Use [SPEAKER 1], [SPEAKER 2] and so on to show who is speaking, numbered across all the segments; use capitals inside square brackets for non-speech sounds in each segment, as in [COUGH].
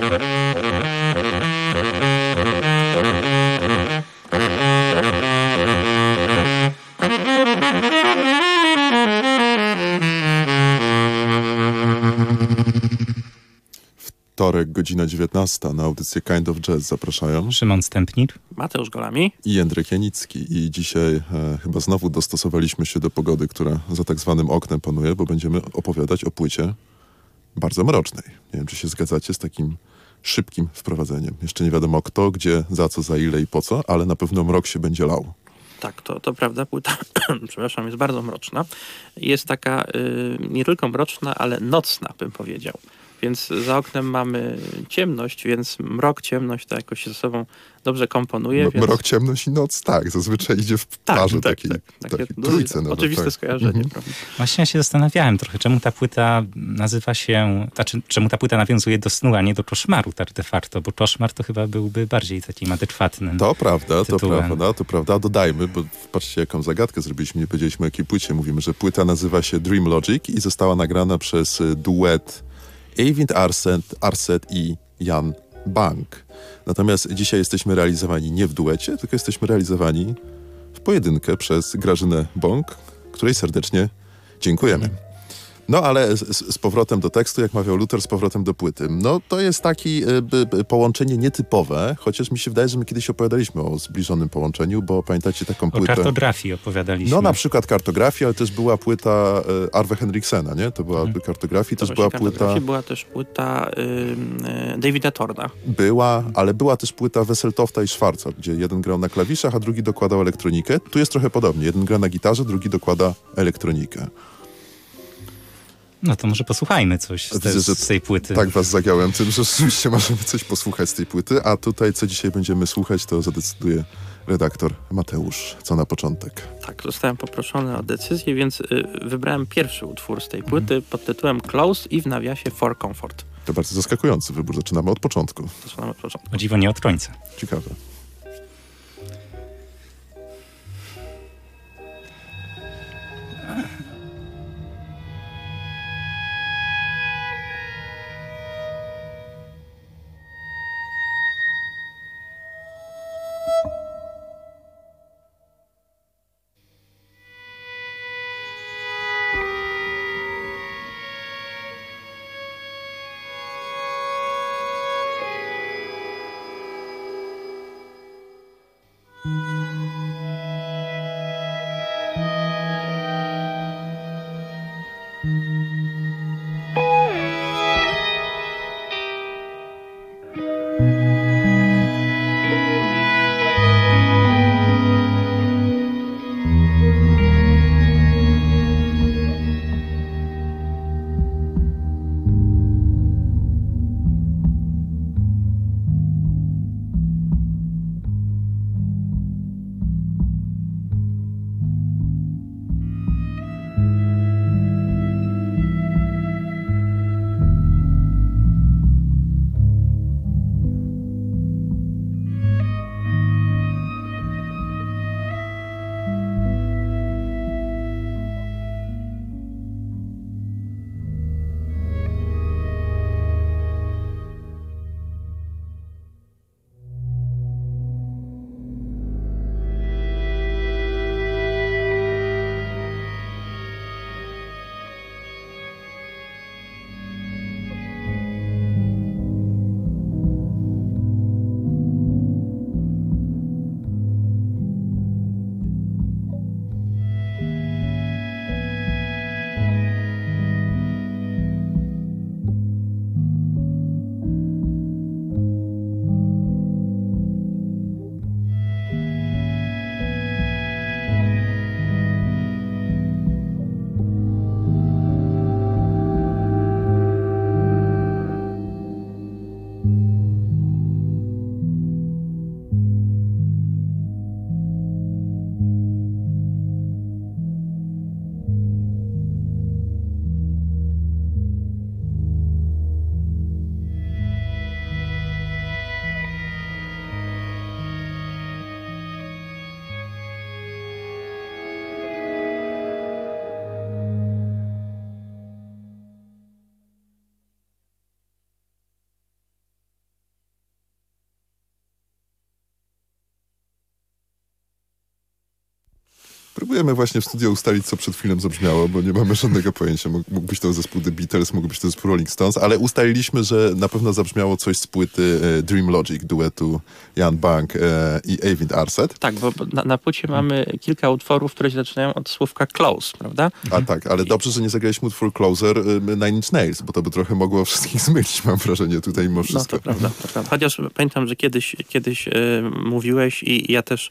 [SPEAKER 1] Wtorek, godzina 19. Na audycję Kind of Jazz zapraszają
[SPEAKER 2] Szymon Stępnik,
[SPEAKER 3] Mateusz Golami
[SPEAKER 1] i Jędrek Janicki. I dzisiaj e, chyba znowu dostosowaliśmy się do pogody, która za tak zwanym oknem panuje, bo będziemy opowiadać o płycie bardzo mrocznej. Nie wiem, czy się zgadzacie z takim szybkim wprowadzeniem. Jeszcze nie wiadomo kto, gdzie, za co, za ile i po co, ale na pewno mrok się będzie lał.
[SPEAKER 3] Tak, to, to prawda, płyta, [CLEARS THROAT] przepraszam, jest bardzo mroczna. Jest taka y, nie tylko mroczna, ale nocna, bym powiedział. Więc za oknem mamy ciemność, więc mrok, ciemność to jakoś się ze sobą dobrze komponuje.
[SPEAKER 1] M-
[SPEAKER 3] więc...
[SPEAKER 1] Mrok, ciemność i noc, tak, zazwyczaj idzie w
[SPEAKER 3] tak,
[SPEAKER 1] parze
[SPEAKER 3] tak,
[SPEAKER 1] takiej,
[SPEAKER 3] tak,
[SPEAKER 1] takiej
[SPEAKER 3] takie
[SPEAKER 1] trójce. nawet,
[SPEAKER 3] Oczywiste
[SPEAKER 1] tak.
[SPEAKER 3] skojarzenie,
[SPEAKER 1] Mhm.
[SPEAKER 2] Właśnie ja się zastanawiałem trochę, czemu ta płyta nazywa się, znaczy, czemu ta płyta nawiązuje do snu, a nie do koszmaru tak de facto, bo koszmar to chyba byłby bardziej takim adekwatnym.
[SPEAKER 1] To prawda, to
[SPEAKER 2] tytułem.
[SPEAKER 1] prawda, to prawda. Dodajmy, bo patrzcie jaką zagadkę zrobiliśmy, nie powiedzieliśmy o jakiej płycie. Mówimy, że płyta nazywa się Dream Logic i została nagrana przez duet Eivind Arset, Arset i Jan Bank. Natomiast dzisiaj jesteśmy realizowani nie w duecie, tylko jesteśmy realizowani w pojedynkę przez Grażynę Bąk, której serdecznie dziękujemy. No ale z, z powrotem do tekstu, jak mawiał Luther, z powrotem do płyty. No to jest taki y, połączenie nietypowe, chociaż mi się wydaje, że my kiedyś opowiadaliśmy o zbliżonym połączeniu, bo pamiętacie taką
[SPEAKER 2] O
[SPEAKER 1] płytę...
[SPEAKER 2] kartografii opowiadaliśmy.
[SPEAKER 1] No na przykład kartografia, ale też była płyta y, Arve Henriksena, nie? To była
[SPEAKER 2] Mhm.
[SPEAKER 1] kartografii,
[SPEAKER 3] To
[SPEAKER 1] też była płyta...
[SPEAKER 3] była też płyta y, y, Davida Torna.
[SPEAKER 1] Była, ale była też płyta Wesseltofta i Schwarza, gdzie jeden grał na klawiszach, a drugi dokładał elektronikę. Tu jest trochę podobnie. Jeden gra na gitarze, drugi dokłada elektronikę.
[SPEAKER 2] No to może posłuchajmy coś z, te, z tej płyty.
[SPEAKER 1] Tak was zagiąłem tym, że [LAUGHS] rzeczywiście możemy coś posłuchać z tej płyty, a tutaj co dzisiaj będziemy słuchać, to zadecyduje redaktor Mateusz. Co na początek?
[SPEAKER 3] Tak, zostałem poproszony o decyzję, więc y, wybrałem pierwszy utwór z tej płyty pod tytułem Close i w nawiasie For Comfort.
[SPEAKER 1] To bardzo zaskakujący wybór. Zaczynamy od początku.
[SPEAKER 3] Zaczynamy od początku.
[SPEAKER 2] O dziwo nie od końca.
[SPEAKER 1] Ciekawe. Próbujemy właśnie w studio ustalić, co przed chwilą zabrzmiało, bo nie mamy żadnego pojęcia. Mógł być to zespół The Beatles, mógł być to zespół Rolling Stones, ale ustaliliśmy, że na pewno zabrzmiało coś z płyty e, Dream Logic, duetu Jan Bank e, i Eivind Arset.
[SPEAKER 3] Tak, bo na, na płycie mamy kilka utworów, które się zaczynają od słówka close, prawda?
[SPEAKER 1] A tak, ale dobrze, że nie zagraliśmy utwór Closer e, Nine Inch Nails, bo to by trochę mogło wszystkich [LAUGHS] zmylić, mam wrażenie, tutaj mimo
[SPEAKER 3] No
[SPEAKER 1] wszystko.
[SPEAKER 3] to prawda, to prawda. Chociaż pamiętam, że kiedyś, kiedyś e, mówiłeś i ja też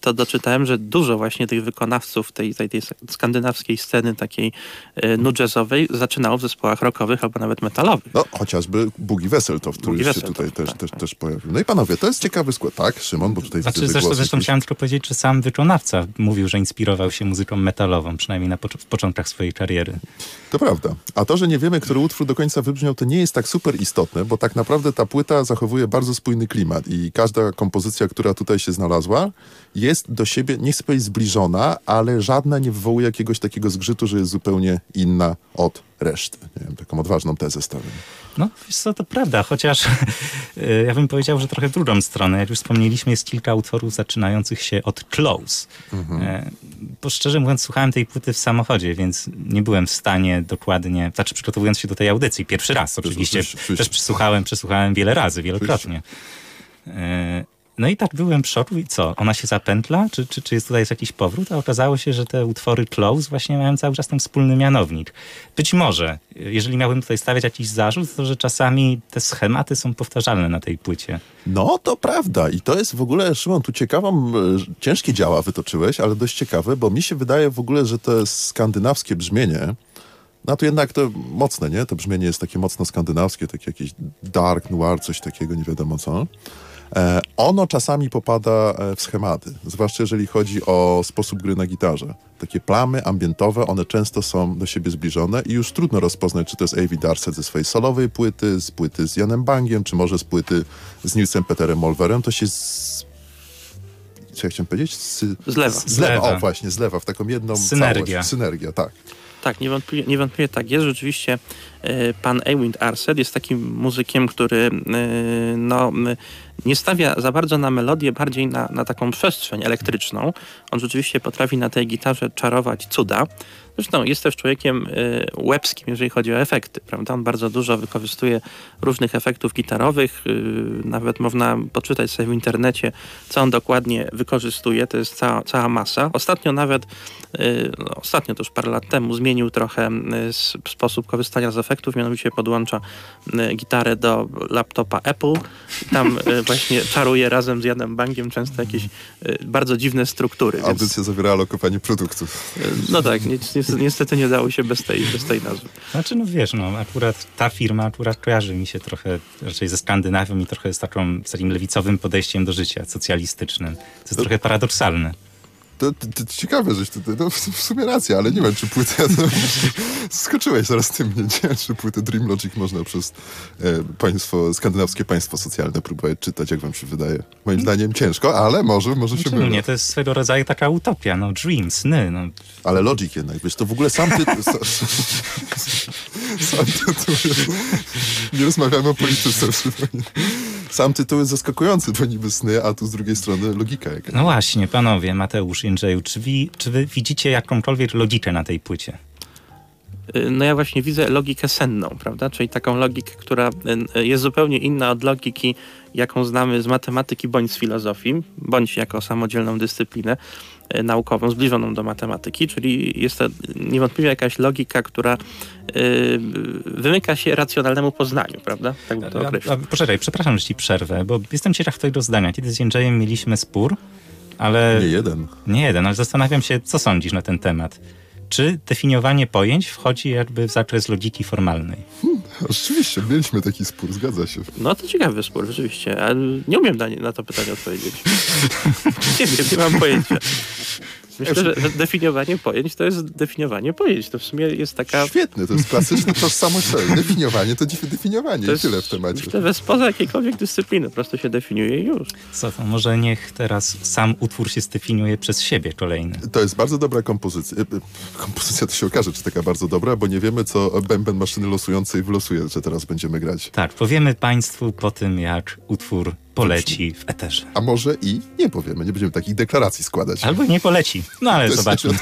[SPEAKER 3] to doczytałem, że dużo właśnie tych wykonawców tej, tej, tej skandynawskiej sceny takiej e, nu jazzowej zaczynało w zespołach rockowych albo nawet metalowych.
[SPEAKER 1] No, chociażby Bugi Weseltow, który
[SPEAKER 3] Boogie
[SPEAKER 1] już się tutaj też,
[SPEAKER 3] tak,
[SPEAKER 1] też,
[SPEAKER 3] tak.
[SPEAKER 1] też pojawił. No i panowie, to jest ciekawy skład. Tak, Szymon, bo tutaj
[SPEAKER 2] Znaczy,
[SPEAKER 1] widzę
[SPEAKER 2] zresztą, zresztą
[SPEAKER 1] jakieś.
[SPEAKER 2] chciałem tylko powiedzieć, że sam wykonawca mówił, że inspirował się muzyką metalową, przynajmniej na pocz- w początkach swojej kariery.
[SPEAKER 1] To prawda. A to, że nie wiemy, który utwór do końca wybrzmiał, to nie jest tak super istotne, bo tak naprawdę ta płyta zachowuje bardzo spójny klimat i każda kompozycja, która tutaj się znalazła, jest do siebie, nie chcę powiedzieć zbliżona, ale żadna nie wywołuje jakiegoś takiego zgrzytu, że jest zupełnie inna od reszty. Nie wiem, taką odważną tezę stawiam.
[SPEAKER 2] No, wiesz co, to prawda, chociaż [LAUGHS] e, ja bym powiedział, że trochę w drugą stronę. Jak już wspomnieliśmy, jest kilka utworów zaczynających się od close. E, Bo szczerze mówiąc, słuchałem tej płyty w samochodzie, więc nie byłem w stanie dokładnie, znaczy przygotowując się do tej audycji, pierwszy raz oczywiście,
[SPEAKER 1] oczywiście, oczywiście.
[SPEAKER 2] też przesłuchałem, przesłuchałem wiele razy, wielokrotnie. E, No i tak byłem w szoku i co? Ona się zapętla? Czy, czy, czy jest tutaj jakiś powrót? A okazało się, że te utwory Close właśnie mają cały czas ten wspólny mianownik. Być może, jeżeli miałbym tutaj stawiać jakiś zarzut, to że czasami te schematy są powtarzalne na tej płycie.
[SPEAKER 1] No, to prawda. I to jest w ogóle, Szymon, tu ciekawą, e, ciężkie działa wytoczyłeś, ale dość ciekawe, bo mi się wydaje w ogóle, że to skandynawskie brzmienie, no to jednak to mocne, nie? To brzmienie jest takie mocno skandynawskie, takie jakieś dark noir, coś takiego, nie wiadomo co. E, ono czasami popada e, w schematy, zwłaszcza jeżeli chodzi o sposób gry na gitarze. Takie plamy ambientowe, one często są do siebie zbliżone i już trudno rozpoznać, czy to jest Avi Darset ze swojej solowej płyty, z płyty z Janem Bangiem, czy może z płyty z Nilsem Peterem Molverem. To się z... Co ja chciałem powiedzieć? Sy...
[SPEAKER 3] Zlewa.
[SPEAKER 1] Zlewa,
[SPEAKER 2] Zlewa.
[SPEAKER 1] o właśnie, zlewa w taką jedną
[SPEAKER 2] Synergia.
[SPEAKER 1] całość. Synergia, tak.
[SPEAKER 3] Tak, niewątpliwie, niewątpliwie tak jest. Rzeczywiście pan Ewind Arset jest takim muzykiem, który e, no, m, nie stawia za bardzo na melodię, bardziej na, na taką przestrzeń elektryczną. On rzeczywiście potrafi na tej gitarze czarować cuda. Zresztą jest też człowiekiem e, łebskim, jeżeli chodzi o efekty, prawda? On bardzo dużo wykorzystuje różnych efektów gitarowych. e, Nawet można poczytać sobie w internecie, co on dokładnie wykorzystuje. To jest cała, cała masa. Ostatnio nawet, e, ostatnio to już parę lat temu, zmienił trochę e, sposób korzystania z efektów, mianowicie podłącza e, gitarę do laptopa Apple i tam e, [LAUGHS] właśnie czaruje razem z Janem Bangiem często jakieś e, bardzo dziwne struktury. Więc,
[SPEAKER 1] Audycja zawierała lokowanie produktów.
[SPEAKER 3] no tak, ni- niestety, nie dało się bez tej, bez tej nazwy.
[SPEAKER 2] Znaczy, no wiesz, no akurat ta firma akurat kojarzy mi się trochę raczej ze Skandynawią i trochę z, taką, z takim lewicowym podejściem do życia, socjalistycznym. To jest trochę paradoksalne.
[SPEAKER 1] To, to, to ciekawe, żeś tutaj, no w, w sumie racja, ale nie wiem, czy płytę, no, [LAUGHS] skoczyłeś zaraz tym nie wiem, czy płytę Dream Logic można przez e, państwo, skandynawskie państwo socjalne próbować czytać, jak wam się wydaje. Moim zdaniem ciężko, ale może, może się
[SPEAKER 2] Znaczy,
[SPEAKER 1] mylę.
[SPEAKER 2] nie, to jest swego rodzaju taka utopia, no dream, sny, no.
[SPEAKER 1] Ale Logic jednak, wiesz, to w ogóle sam tytuł... [LAUGHS] Sam, sam tytuł [LAUGHS] nie rozmawiamy o polityce. Sam tytuł jest zaskakujący, bo niby sny, a tu z drugiej strony logika jakaś.
[SPEAKER 2] No właśnie, panowie, Mateusz, Jędrzeju, czy wy, czy wy widzicie jakąkolwiek logikę na tej płycie?
[SPEAKER 3] Y, No ja właśnie widzę logikę senną, prawda? Czyli taką logikę, która y, jest zupełnie inna od logiki, jaką znamy z matematyki bądź z filozofii, bądź jako samodzielną dyscyplinę y, naukową zbliżoną do matematyki, czyli jest to niewątpliwie jakaś logika, która y, wymyka się racjonalnemu poznaniu, prawda? Tak bym to określił.
[SPEAKER 2] a, poczekaj, przepraszam, że ci przerwę, bo jestem ciekaw twojego zdania. Kiedy z Jędrzejem mieliśmy spór, ale...
[SPEAKER 1] Nie jeden.
[SPEAKER 2] Nie jeden, ale zastanawiam się, co sądzisz na ten temat. Czy definiowanie pojęć wchodzi jakby w zakres logiki formalnej?
[SPEAKER 1] Rzeczywiście, mieliśmy taki spór, zgadza się.
[SPEAKER 3] No to ciekawy spór, rzeczywiście, ale nie umiem na, nie- na to pytanie odpowiedzieć. [LAUGHS] nie wiem, nie mam pojęcia. Myślę, że, że definiowanie pojęć to jest definiowanie pojęć. To w sumie jest taka...
[SPEAKER 1] Świetny, to jest klasyczny tożsamość. [LAUGHS] Definiowanie to def- definiowanie
[SPEAKER 3] To jest,
[SPEAKER 1] tyle w temacie.
[SPEAKER 3] Myślę, że spoza jakiejkolwiek dyscypliny po prostu się definiuje już.
[SPEAKER 2] Co to, może niech teraz sam utwór się zdefiniuje przez siebie kolejny.
[SPEAKER 1] To jest bardzo dobra kompozycja. E, e, Kompozycja to się okaże, czy taka bardzo dobra, bo nie wiemy, co bęben maszyny losującej wylosuje, że teraz będziemy grać.
[SPEAKER 2] Tak, powiemy Państwu po tym, jak utwór poleci w eterze.
[SPEAKER 1] A może i nie powiemy, nie będziemy takich deklaracji składać.
[SPEAKER 2] Albo nie poleci. No ale zobaczmy.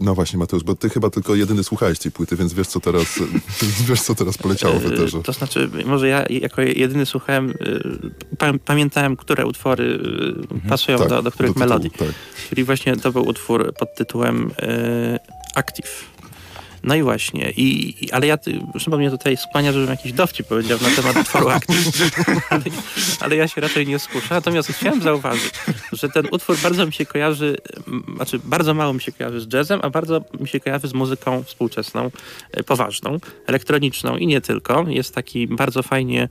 [SPEAKER 1] No właśnie, Mateusz, bo ty chyba tylko jedyny słuchałeś tej płyty, więc wiesz, co teraz, [LAUGHS] wiesz, co teraz poleciało w eterze.
[SPEAKER 3] E, To znaczy, może ja jako jedyny słuchałem, pa, pamiętałem, które utwory y, pasują
[SPEAKER 1] Tak,
[SPEAKER 3] do, do których
[SPEAKER 1] tytułu,
[SPEAKER 3] melodii.
[SPEAKER 1] Tak.
[SPEAKER 3] Czyli właśnie to był utwór pod tytułem y, Active. No i właśnie, i, ale ja, Szymon mnie tutaj skłania, żebym jakiś dowcip powiedział na temat utworu Active, [LAUGHS] ale, ale ja się raczej nie skuszę. Natomiast chciałem zauważyć, że ten utwór bardzo mi się kojarzy, znaczy bardzo mało mi się kojarzy z jazzem, a bardzo mi się kojarzy z muzyką współczesną, e, poważną, elektroniczną i nie tylko. Jest taki bardzo fajnie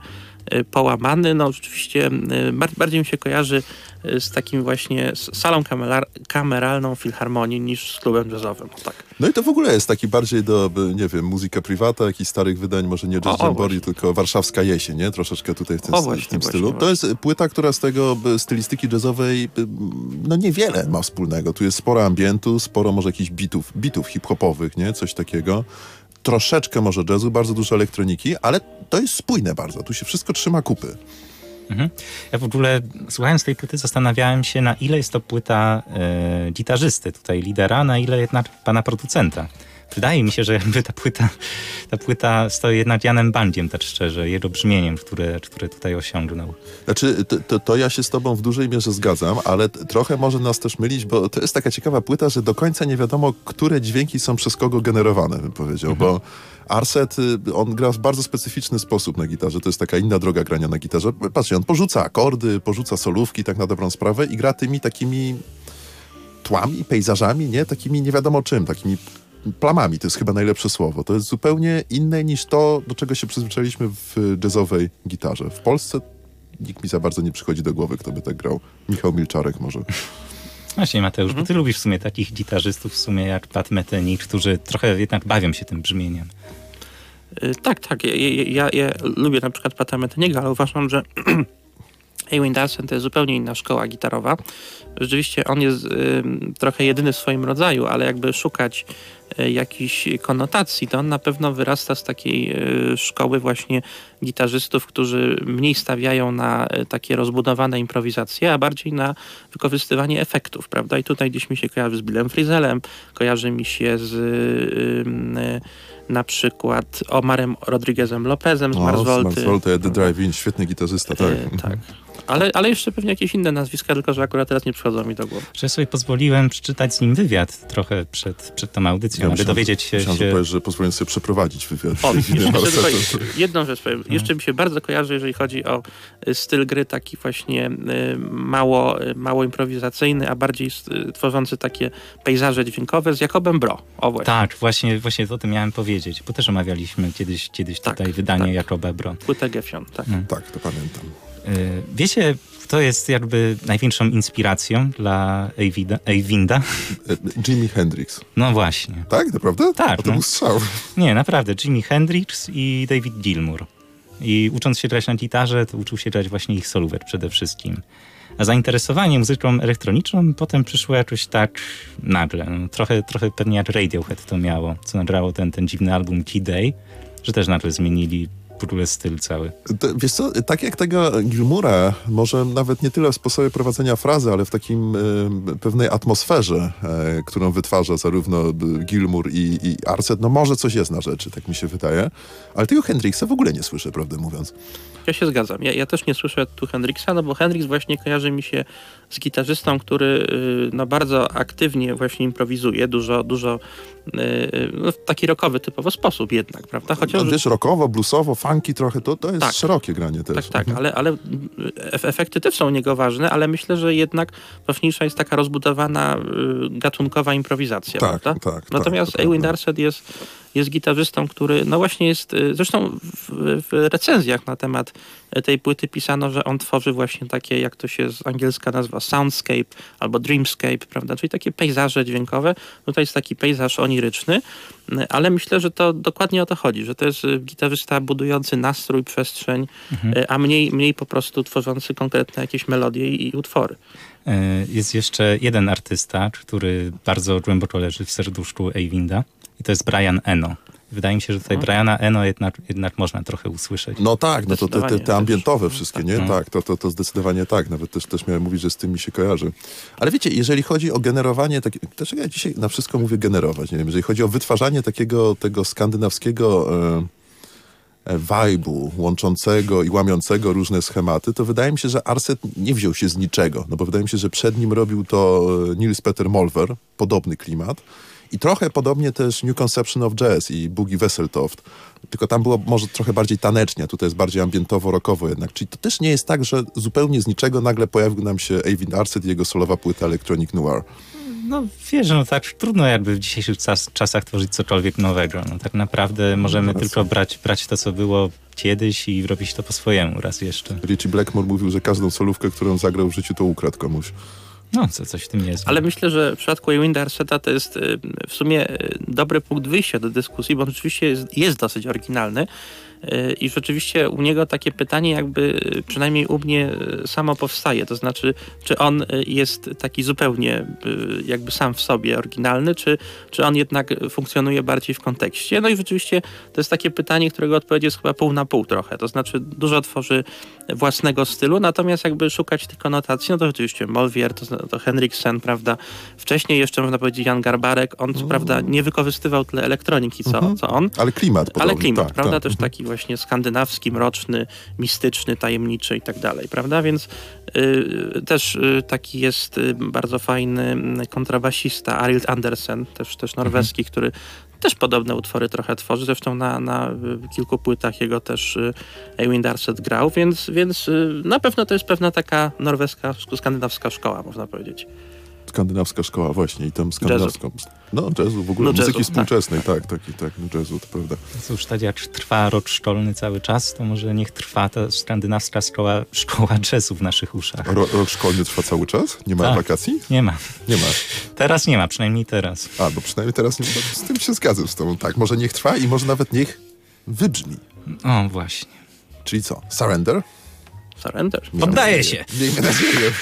[SPEAKER 3] połamany. No rzeczywiście e, bar- bardziej mi się kojarzy e, z takim właśnie z salą kamerar- kameralną filharmonii niż z klubem jazzowym. O, Tak.
[SPEAKER 1] No i to w ogóle jest taki bardziej do, nie wiem, muzyka privata, jakichś starych wydań, może nie Jazz Jamboree, tylko warszawska jesień, nie? Troszeczkę tutaj w tym,
[SPEAKER 3] O, właśnie,
[SPEAKER 1] w tym stylu.
[SPEAKER 3] właśnie.
[SPEAKER 1] To jest płyta, która z tego stylistyki jazzowej no niewiele ma wspólnego. Tu jest sporo ambientu, sporo może jakichś bitów, bitów hip-hopowych, nie? Coś takiego. Troszeczkę może jazzu, bardzo dużo elektroniki, ale to jest spójne bardzo. Tu się wszystko trzyma kupy.
[SPEAKER 2] Mhm. Ja w ogóle słuchając tej płyty zastanawiałem się, na ile jest to płyta e, gitarzysty, tutaj lidera, na ile jednak pana producenta. Wydaje mi się, że jakby ta płyta, ta płyta stoi jednak Janem Bandiem, tak szczerze, jego brzmieniem, które, które tutaj osiągnął.
[SPEAKER 1] Znaczy, to, to, to ja się z tobą w dużej mierze zgadzam, ale trochę może nas też mylić, bo to jest taka ciekawa płyta, że do końca nie wiadomo, które dźwięki są przez kogo generowane, bym powiedział, bo Arset, y, on gra w bardzo specyficzny sposób na gitarze, to jest taka inna droga grania na gitarze. Patrzcie, on porzuca akordy, porzuca solówki, tak na dobrą sprawę i gra tymi takimi tłami, pejzażami, nie? Takimi nie wiadomo czym, takimi plamami, to jest chyba najlepsze słowo. To jest zupełnie inne niż to, do czego się przyzwyczailiśmy w jazzowej gitarze. W Polsce nikt mi za bardzo nie przychodzi do głowy, kto by tak grał. Michał Milczarek może.
[SPEAKER 2] Właśnie Mateusz, bo ty lubisz w sumie takich gitarzystów w sumie jak Pat Metheny, którzy trochę jednak bawią się tym brzmieniem.
[SPEAKER 3] Y, Tak, tak. Ja, ja, ja, ja lubię na przykład Pata Meteniego, ale uważam, że [CLEARS THROAT] Ewan Darsen to jest zupełnie inna szkoła gitarowa. Rzeczywiście on jest y, trochę jedyny w swoim rodzaju, ale jakby szukać y, jakichś konotacji, to on na pewno wyrasta z takiej y, szkoły właśnie gitarzystów, którzy mniej stawiają na y, takie rozbudowane improwizacje, a bardziej na wykorzystywanie efektów, prawda? I tutaj gdzieś mi się kojarzy z Billem Frizelem, kojarzy mi się z na przykład Omarem Rodriguezem Lopezem z Marsvolty.
[SPEAKER 1] z Volta, The Drive-In, świetny gitarzysta, tak.
[SPEAKER 3] E, tak. Ale, ale jeszcze pewnie jakieś inne nazwiska, tylko że akurat teraz nie przychodzą mi do głowy.
[SPEAKER 2] Że sobie pozwoliłem przeczytać z nim wywiad trochę przed, przed tą audycją, aby
[SPEAKER 1] myślałem,
[SPEAKER 2] dowiedzieć się...
[SPEAKER 1] Myślałem, że
[SPEAKER 2] się...
[SPEAKER 1] powiesz, że pozwoliłem sobie przeprowadzić wywiad.
[SPEAKER 3] O, [LAUGHS] jeszcze tylko jedną rzecz powiem. Jeszcze mi się bardzo kojarzy, jeżeli chodzi o y, styl gry taki właśnie y, mało, y, mało improwizacyjny, a bardziej tworzący takie pejzaże dźwiękowe z Jakobem Bro. O właśnie.
[SPEAKER 2] Tak, właśnie, właśnie o tym miałem powiedzieć, bo też omawialiśmy kiedyś, kiedyś
[SPEAKER 3] Tak,
[SPEAKER 2] tutaj wydanie
[SPEAKER 3] tak.
[SPEAKER 2] Jakoba Bro.
[SPEAKER 3] Płytę Gefion, tak.
[SPEAKER 1] Tak, to pamiętam.
[SPEAKER 2] Y, Wiecie, kto jest jakby największą inspiracją dla Eyvinda? Eyvinda?
[SPEAKER 1] E, Jimi Hendrix.
[SPEAKER 2] No właśnie.
[SPEAKER 1] Tak, naprawdę?
[SPEAKER 2] Tak,
[SPEAKER 1] A to
[SPEAKER 2] no.
[SPEAKER 1] był strzał.
[SPEAKER 2] Nie, naprawdę. Jimi Hendrix i David Gilmour. I ucząc się grać na gitarze, to uczył się grać właśnie ich solówek przede wszystkim. A zainteresowanie muzyką elektroniczną potem przyszło jakoś tak nagle. No, trochę, trochę pewnie jak Radiohead to miało, co nagrało ten, ten dziwny album Key Day, że też nagle zmienili w ogóle styl cały.
[SPEAKER 1] To, wiesz co, tak jak tego Gilmura, może nawet nie tyle w sposobie prowadzenia frazy, ale w takim e, pewnej atmosferze, e, którą wytwarza zarówno Gilmour i, i Arset, no może coś jest na rzeczy, tak mi się wydaje. Ale tego Hendrixa w ogóle nie słyszę, prawdę mówiąc.
[SPEAKER 3] Ja się zgadzam. Ja, ja też nie słyszę tu Hendrixa, no bo Hendrix właśnie kojarzy mi się z gitarzystą, który y, no, bardzo aktywnie właśnie improwizuje, dużo, dużo y, y, no, w taki rockowy typowo sposób jednak, prawda? Chociaż
[SPEAKER 1] No, wiesz, rockowo, bluesowo, funky trochę, to, to jest
[SPEAKER 3] Tak.
[SPEAKER 1] szerokie granie też.
[SPEAKER 3] tak, tak,
[SPEAKER 1] Mhm.
[SPEAKER 3] ale, ale ef- efekty też są u niego ważne, ale myślę, że jednak ważniejsza jest taka rozbudowana gatunkowa improwizacja,
[SPEAKER 1] Tak,
[SPEAKER 3] prawda?
[SPEAKER 1] tak,
[SPEAKER 3] Natomiast
[SPEAKER 1] tak,
[SPEAKER 3] Ewin. Darset jest, jest gitarzystą, który no właśnie jest, y, zresztą w, w recenzjach na temat tej płyty pisano, że on tworzy właśnie takie, jak to się z angielska nazywa, soundscape albo dreamscape, prawda, czyli takie pejzaże dźwiękowe. Tutaj jest taki pejzaż oniryczny, y, ale myślę, że to dokładnie o to chodzi, że to jest y, gitarzysta budujący nastrój, przestrzeń, y, a mniej, mniej po prostu tworzący konkretne jakieś melodie i, i utwory.
[SPEAKER 2] E, Jest jeszcze jeden artysta, który bardzo głęboko leży w serduszku Eyvinda i to jest Brian Eno. Wydaje mi się, że tutaj Briana Eno jednak, jednak można trochę usłyszeć.
[SPEAKER 1] No tak, no to te, te, te ambientowe
[SPEAKER 3] też.
[SPEAKER 1] wszystkie, nie?
[SPEAKER 2] Tak.
[SPEAKER 1] Tak, to, to, to zdecydowanie tak. Nawet też, też miałem mówić, że z tym mi się kojarzy. Ale wiecie, jeżeli chodzi o generowanie, tak, też ja dzisiaj na wszystko mówię generować, nie wiem, jeżeli chodzi o wytwarzanie takiego tego skandynawskiego e, e, vibe'u, łączącego i łamiącego różne schematy, to wydaje mi się, że Arset nie wziął się z niczego. No bo wydaje mi się, że przed nim robił to e, Nils Peter Molver, podobny klimat. I trochę podobnie też New Conception of Jazz i Boogie Wesseltoft. Tylko tam było może trochę bardziej tanecznie, a tutaj jest bardziej ambientowo-rockowo jednak. Czyli to też nie jest tak, że zupełnie z niczego nagle pojawił nam się Avin Arset i jego solowa płyta Electronic Noir.
[SPEAKER 2] No wiesz, no tak trudno jakby w dzisiejszych czas, czasach tworzyć cokolwiek nowego. No tak naprawdę możemy
[SPEAKER 1] racja.
[SPEAKER 2] tylko brać, brać to, co było kiedyś i robić to po swojemu raz jeszcze.
[SPEAKER 1] Richie Blackmore mówił, że każdą solówkę, którą zagrał w życiu, to ukradł komuś.
[SPEAKER 2] No, co, coś w tym jest.
[SPEAKER 3] Ale myślę, że w przypadku Ewin Darseta to jest y, w sumie y, dobry punkt wyjścia do dyskusji, bo on rzeczywiście jest, jest dosyć oryginalny. I rzeczywiście u niego takie pytanie jakby y, przynajmniej u mnie y, samo powstaje, to znaczy czy on y, jest taki zupełnie jakby sam w sobie oryginalny, czy, czy on jednak funkcjonuje bardziej w kontekście. No i rzeczywiście to jest takie pytanie, którego odpowiedź jest chyba pół na pół trochę, to znaczy dużo tworzy własnego stylu, natomiast jakby szukać tych konotacji, no to rzeczywiście Molvier, to, to Henriksen, prawda, wcześniej jeszcze można powiedzieć Jan Garbarek, on co prawda nie wykorzystywał tyle elektroniki, co,
[SPEAKER 1] Mhm.
[SPEAKER 3] co on,
[SPEAKER 1] Ale klimat
[SPEAKER 3] ale klimat,
[SPEAKER 1] tak,
[SPEAKER 3] prawda?
[SPEAKER 1] tak.
[SPEAKER 3] Też taki właśnie skandynawski, mroczny, mistyczny, tajemniczy i tak dalej, prawda? Więc y, też y, taki jest y, bardzo fajny mm, kontrabasista Arild Andersen, też, też norweski, który też podobne utwory trochę tworzy. Zresztą na, na y, kilku płytach jego też y, Eivind Arset grał, więc, więc y, na pewno to jest pewna taka norweska, skandynawska szkoła, można powiedzieć.
[SPEAKER 1] Skandynawska szkoła właśnie i tam skandynawską. No, jazzu w ogóle,
[SPEAKER 3] No,
[SPEAKER 1] muzyki
[SPEAKER 3] jazzu, tak.
[SPEAKER 1] współczesnej, tak, taki, tak, no, jazzu, to prawda.
[SPEAKER 2] Cóż, tak jak trwa rok szkolny cały czas, to może niech trwa ta skandynawska szkoła, szkoła jazzu w naszych uszach.
[SPEAKER 1] Ro, rok szkolny trwa cały czas? Nie ma
[SPEAKER 2] Tak.
[SPEAKER 1] wakacji?
[SPEAKER 2] Nie ma.
[SPEAKER 1] Nie ma.
[SPEAKER 2] Teraz nie ma, przynajmniej teraz.
[SPEAKER 1] A, bo przynajmniej teraz nie, no, z tym się zgadzam z tobą. Tak, może niech trwa i może nawet niech wybrzmi.
[SPEAKER 2] O, właśnie.
[SPEAKER 1] Czyli co? Surrender?
[SPEAKER 3] Surrender.
[SPEAKER 2] Poddaję się.
[SPEAKER 1] Miejmy nadzieję.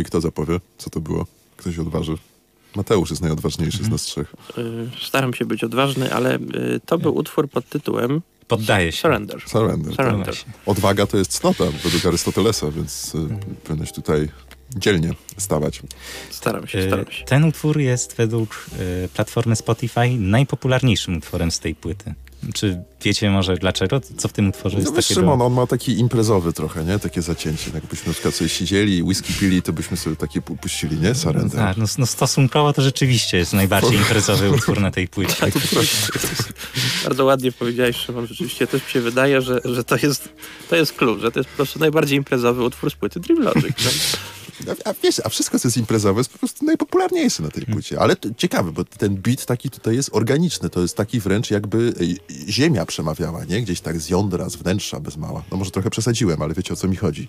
[SPEAKER 1] I kto zapowie, co to było? Ktoś odważy. Mateusz jest najodważniejszy z nas trzech.
[SPEAKER 3] Y, Staram się być odważny, ale y, to był utwór pod tytułem
[SPEAKER 2] Poddaje się.
[SPEAKER 3] Surrender.
[SPEAKER 1] Surrender.
[SPEAKER 2] No
[SPEAKER 3] Surrender.
[SPEAKER 1] Odwaga to jest cnota według Arystotelesa, więc y, powinieneś tutaj dzielnie stawać.
[SPEAKER 3] Staram się, staram się.
[SPEAKER 2] Ten utwór jest według platformy Spotify najpopularniejszym utworem z tej płyty. Czy wiecie może dlaczego? Co w tym utworze
[SPEAKER 1] No
[SPEAKER 2] jest
[SPEAKER 1] wiesz,
[SPEAKER 2] takiego?
[SPEAKER 1] Szymon, on ma taki imprezowy trochę, nie? Takie zacięcie. Jakbyśmy na przykład sobie siedzieli i whisky pili, to byśmy sobie takie pu- puścili, nie? Surrender.
[SPEAKER 2] Tak, no, no stosunkowo to rzeczywiście jest najbardziej [LAUGHS] imprezowy utwór na tej płycie.
[SPEAKER 3] Tak, Bardzo ładnie powiedziałeś, Szymon. Rzeczywiście też mi się wydaje, że, że to, jest, to jest klucz, że to jest po prostu najbardziej imprezowy utwór z płyty Dream Logic. No.
[SPEAKER 1] A, a wiesz, a wszystko, co jest imprezowe, jest po prostu najpopularniejsze na tej
[SPEAKER 2] Hmm.
[SPEAKER 1] płycie. Ale to, ciekawe, bo ten beat taki tutaj jest organiczny. To jest taki wręcz jakby e, ziemia przemawiała, nie? Gdzieś tak z jądra, z wnętrza bez mała. No może trochę przesadziłem, ale wiecie o co mi chodzi.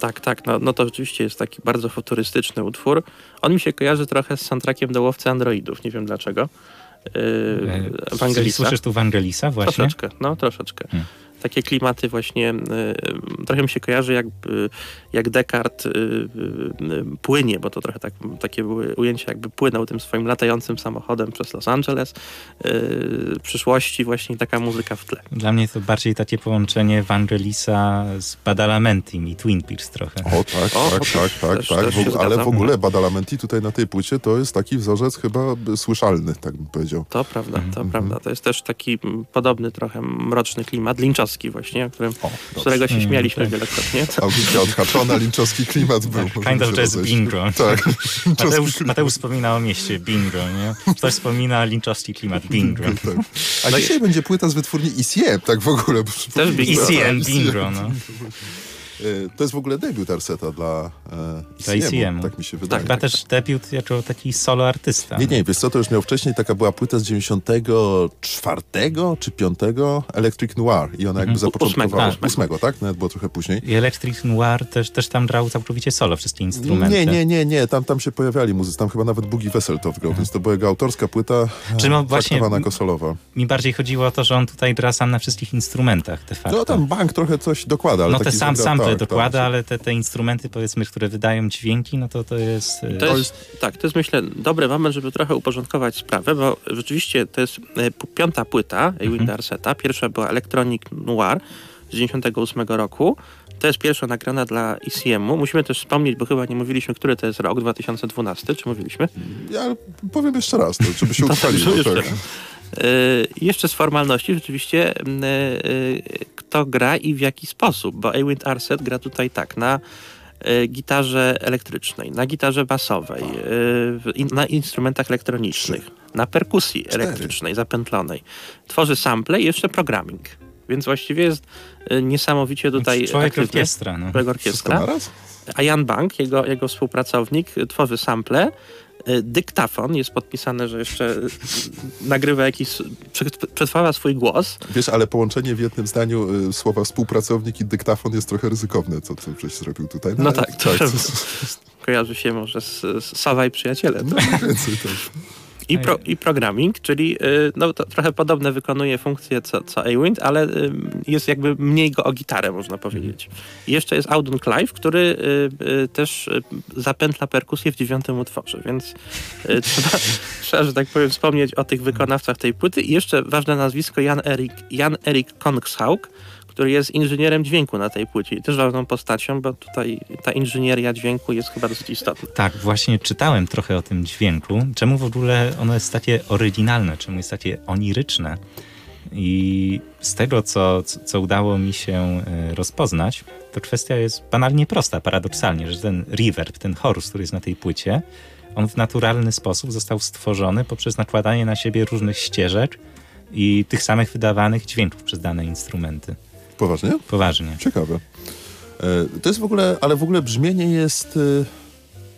[SPEAKER 3] Tak, tak, no, no to rzeczywiście jest taki bardzo futurystyczny utwór. On mi się kojarzy trochę z soundtrackiem do Łowcy Androidów, nie wiem dlaczego. Yy, Ewangelisa.
[SPEAKER 2] słyszysz tu Wangelisa właśnie?
[SPEAKER 3] Troszeczkę, no troszeczkę.
[SPEAKER 2] Hmm.
[SPEAKER 3] Takie klimaty właśnie, y, trochę mi się kojarzy jak, y, jak Descartes y, y, y, płynie, bo to trochę tak, takie były ujęcia, jakby płynął tym swoim latającym samochodem przez Los Angeles. Y, w przyszłości właśnie taka muzyka w tle.
[SPEAKER 2] Dla mnie to bardziej takie połączenie Wangelisa z Badalamentim i Twin Peaks trochę.
[SPEAKER 1] O, tak,
[SPEAKER 3] O,
[SPEAKER 1] tak, tak, tak,
[SPEAKER 3] też-
[SPEAKER 1] tak.
[SPEAKER 3] też
[SPEAKER 1] W ogóle, ale w ogóle Badalamenti tutaj na tej płycie to jest taki wzorzec chyba e, słyszalny, tak bym powiedział.
[SPEAKER 3] To prawda, to
[SPEAKER 1] Mhm.
[SPEAKER 3] prawda. To jest też taki mm, podobny trochę mroczny klimat, linczowski właśnie, którym,
[SPEAKER 1] O,
[SPEAKER 3] z którego się
[SPEAKER 2] Mm,
[SPEAKER 3] śmialiśmy
[SPEAKER 2] tak.
[SPEAKER 3] wielokrotnie. [LAUGHS]
[SPEAKER 1] Audycja odhaczona, linczowski klimat był.
[SPEAKER 2] Tak, kind of bingo. [LAUGHS]
[SPEAKER 1] Tak, [LAUGHS]
[SPEAKER 2] Mateusz, Mateusz wspomina o mieście Bingo, nie? Ktoś wspomina linczowski klimat Bingo.
[SPEAKER 1] tak. A dzisiaj będzie płyta z wytwórni ICM, tak w ogóle. że-
[SPEAKER 2] ECM
[SPEAKER 1] tak,
[SPEAKER 2] Bingo, no.
[SPEAKER 1] E, To jest w ogóle debiut Arseta dla e, ICM-u. tak mi się wydaje.
[SPEAKER 2] Chyba też debiut jako taki solo artysta.
[SPEAKER 1] Nie, nie, wiesz co, to już miał wcześniej, taka była płyta z 94 czy 5 Electric Noir i ona jakby
[SPEAKER 2] Mhm.
[SPEAKER 1] zapoczątkowała...
[SPEAKER 3] Ósmego,
[SPEAKER 1] Ósmego, tak? Nawet było trochę później.
[SPEAKER 2] I Electric Noir też, też tam grał całkowicie solo wszystkie instrumenty.
[SPEAKER 1] Nie, nie, nie, nie, tam, tam się pojawiali muzycy, tam chyba nawet Boogie Wessel to wgrał, więc to była jego autorska płyta
[SPEAKER 2] Czy
[SPEAKER 1] e,
[SPEAKER 2] no właśnie-
[SPEAKER 1] jako solowa.
[SPEAKER 2] Mi bardziej chodziło o to, że on tutaj gra sam na wszystkich instrumentach de facto.
[SPEAKER 1] No tam bank trochę coś dokłada, ale
[SPEAKER 2] no te
[SPEAKER 1] taki
[SPEAKER 2] sam
[SPEAKER 1] zagra-
[SPEAKER 2] sample
[SPEAKER 1] tak,
[SPEAKER 2] dokłada,
[SPEAKER 1] tak.
[SPEAKER 2] ale te, te instrumenty powiedzmy, które wydają dźwięki, no to to jest... e,
[SPEAKER 1] To
[SPEAKER 3] jest, tak, to jest myślę dobry moment, żeby trochę uporządkować sprawę, bo rzeczywiście to jest e, piąta płyta
[SPEAKER 2] Mhm.
[SPEAKER 3] Ewin Darseta. Pierwsza była Electronic Noir z 98 roku. To jest pierwsza nagrana dla ECM-u. Musimy też wspomnieć, bo chyba nie mówiliśmy, który to jest rok, 2012, czy mówiliśmy?
[SPEAKER 1] Ja powiem jeszcze raz, to, żeby się [LAUGHS]
[SPEAKER 3] tak, jeszcze
[SPEAKER 1] tak.
[SPEAKER 3] I jeszcze z formalności rzeczywiście m, e, e, kto gra i w jaki sposób, bo Ewind Arset gra tutaj tak, na e, gitarze elektrycznej, na gitarze basowej, na instrumentach elektronicznych, na perkusji elektrycznej, zapętlonej. Tworzy sample i jeszcze programming. Więc właściwie jest niesamowicie tutaj
[SPEAKER 2] Człowiek
[SPEAKER 3] aktywny.
[SPEAKER 2] orkiestra, no.
[SPEAKER 3] Człowiek orkiestra. A Jan Bank, jego, jego współpracownik, y, tworzy sample. Y, Dyktafon jest podpisane, że jeszcze nagrywa jakiś, prze- przetwarza swój głos.
[SPEAKER 1] Wiesz, ale połączenie w jednym zdaniu y, słowa współpracownik i dyktafon jest trochę ryzykowne, co, żeś zrobił tutaj.
[SPEAKER 3] No
[SPEAKER 1] ale
[SPEAKER 3] tak, to [LAUGHS] Kojarzy się może z, z Sawa i Przyjaciele. To.
[SPEAKER 1] więcej tak.
[SPEAKER 3] I, pro, I programming, czyli y, no, trochę podobne wykonuje funkcje co, co A-Wind, ale y, jest jakby mniej go o gitarę, można powiedzieć. I jeszcze jest Audun Clive, który y, też zapętla perkusję w dziewiątym utworze, więc [LAUGHS] trzeba, trzeba, że tak powiem, wspomnieć o tych wykonawcach tej płyty. I jeszcze ważne nazwisko Jan Erik, Jan Erik Kongshaug, który jest inżynierem dźwięku na tej płycie też ważną postacią, bo tutaj ta inżynieria dźwięku jest chyba dosyć istotna.
[SPEAKER 2] Tak, właśnie czytałem trochę o tym dźwięku. Czemu w ogóle ono jest takie oryginalne, czemu jest takie oniryczne? I z tego, co, co udało mi się e, rozpoznać, to kwestia jest banalnie prosta, paradoksalnie, że ten reverb, ten chorus, który jest na tej płycie, on w naturalny sposób został stworzony poprzez nakładanie na siebie różnych ścieżek i tych samych wydawanych dźwięków przez dane instrumenty.
[SPEAKER 1] Poważnie?
[SPEAKER 2] Poważnie.
[SPEAKER 1] Ciekawe. E, To jest w ogóle, ale w ogóle brzmienie jest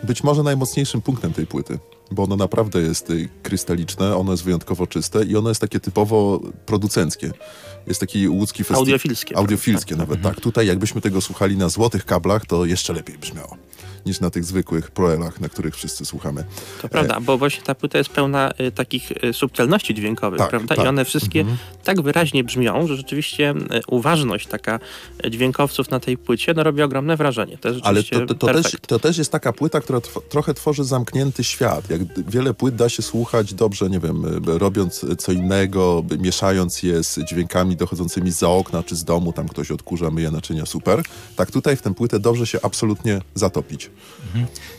[SPEAKER 1] e, być może najmocniejszym punktem tej płyty, bo ono naprawdę jest e, krystaliczne, ono jest wyjątkowo czyste i ono jest takie typowo producenckie. Jest taki łódzki festiwal.
[SPEAKER 3] Audiofilskie.
[SPEAKER 1] Audiofilskie nawet, tak. Tutaj jakbyśmy tego słuchali na złotych kablach, to jeszcze lepiej brzmiało. Niż na tych zwykłych proelach, na których wszyscy słuchamy.
[SPEAKER 3] To prawda, bo właśnie ta płyta jest pełna y, takich y, subtelności dźwiękowych,
[SPEAKER 1] Tak,
[SPEAKER 3] prawda?
[SPEAKER 1] tak.
[SPEAKER 3] I one wszystkie tak wyraźnie brzmią, że rzeczywiście uważność taka dźwiękowców na tej płycie no, robi ogromne wrażenie. To
[SPEAKER 1] Ale to, to, to, też, to też jest taka płyta, która tw- trochę tworzy zamknięty świat. Jak wiele płyt da się słuchać dobrze, nie wiem, robiąc co innego, mieszając je z dźwiękami dochodzącymi za okna czy z domu, tam ktoś odkurza, myje naczynia, super. Tak tutaj w tę płytę dobrze się absolutnie zatopić.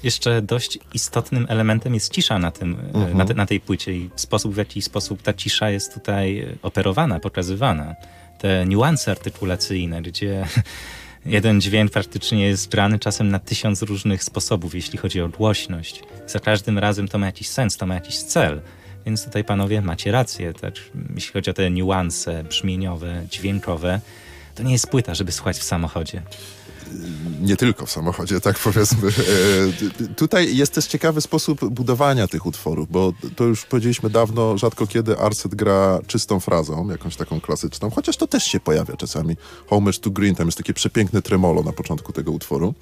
[SPEAKER 2] Jeszcze dość istotnym elementem jest cisza na, tym, e, na, te, na tej płycie i sposób, w jaki sposób ta cisza jest tutaj e, operowana, pokazywana. Te niuanse artykulacyjne, gdzie [LAUGHS] jeden dźwięk praktycznie jest grany czasem na tysiąc różnych sposobów, jeśli chodzi o głośność. Za każdym razem to ma jakiś sens, to ma jakiś cel. Więc tutaj panowie macie rację, tak, jeśli chodzi o te niuanse brzmieniowe, dźwiękowe. To nie jest płyta, żeby słuchać w samochodzie.
[SPEAKER 1] Nie tylko w samochodzie, tak powiedzmy. E, tutaj jest też ciekawy sposób budowania tych utworów, bo to już powiedzieliśmy dawno, rzadko kiedy Arset gra czystą frazą, jakąś taką klasyczną, chociaż to też się pojawia czasami. Homage to Green, tam jest takie przepiękne tremolo na początku tego utworu.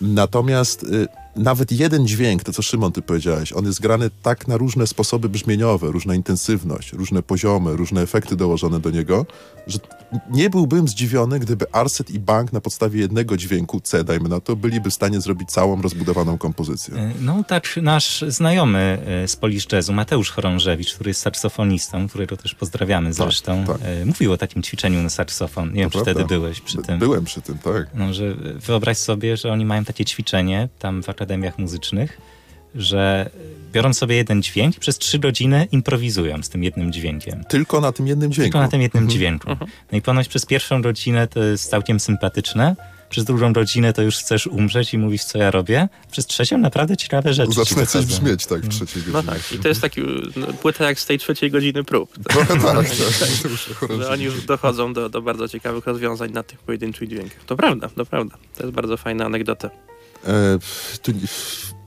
[SPEAKER 1] Natomiast y, nawet jeden dźwięk, to co Szymon ty powiedziałeś, on jest grany tak na różne sposoby brzmieniowe, różna intensywność, różne poziomy, różne efekty dołożone do niego, że nie byłbym zdziwiony, gdyby Arset i Bank na podstawie jednego dźwięku C, dajmy na to, byliby w stanie zrobić całą rozbudowaną kompozycję.
[SPEAKER 2] E, No tak, nasz znajomy e, z Polish Jazzu, Mateusz Chorążewicz, który jest saksofonistą, którego też pozdrawiamy zresztą,
[SPEAKER 1] tak.
[SPEAKER 2] e, mówił o takim ćwiczeniu na saksofon. Nie wiem, czy
[SPEAKER 1] prawda.
[SPEAKER 2] wtedy byłeś przy tym.
[SPEAKER 1] Byłem przy tym, tak.
[SPEAKER 2] No, że wyobraź sobie, że oni mają takie ćwiczenie tam w akademiach muzycznych, że biorą sobie jeden dźwięk przez trzy godziny improwizują z tym jednym dźwiękiem.
[SPEAKER 1] Tylko na tym jednym dźwięku.
[SPEAKER 2] Tylko na tym jednym dźwięku. No i ponoć przez pierwszą godzinę to jest całkiem sympatyczne, przez drugą godzinę to już chcesz umrzeć i mówisz, co ja robię. Przez trzecią naprawdę ciekawe rzeczy. ci
[SPEAKER 1] Zaczyna coś brzmieć tak w trzeciej
[SPEAKER 3] No
[SPEAKER 1] godzinie.
[SPEAKER 3] tak, i to jest taki no, płyta jak z tej trzeciej godziny prób.
[SPEAKER 1] Trochę [LAUGHS] tak, tak. [LAUGHS] To już
[SPEAKER 3] oni już dochodzą do, do bardzo ciekawych rozwiązań na tych pojedynczych dźwiękach. To prawda, to prawda. To jest bardzo fajna anegdota.
[SPEAKER 1] E, tu,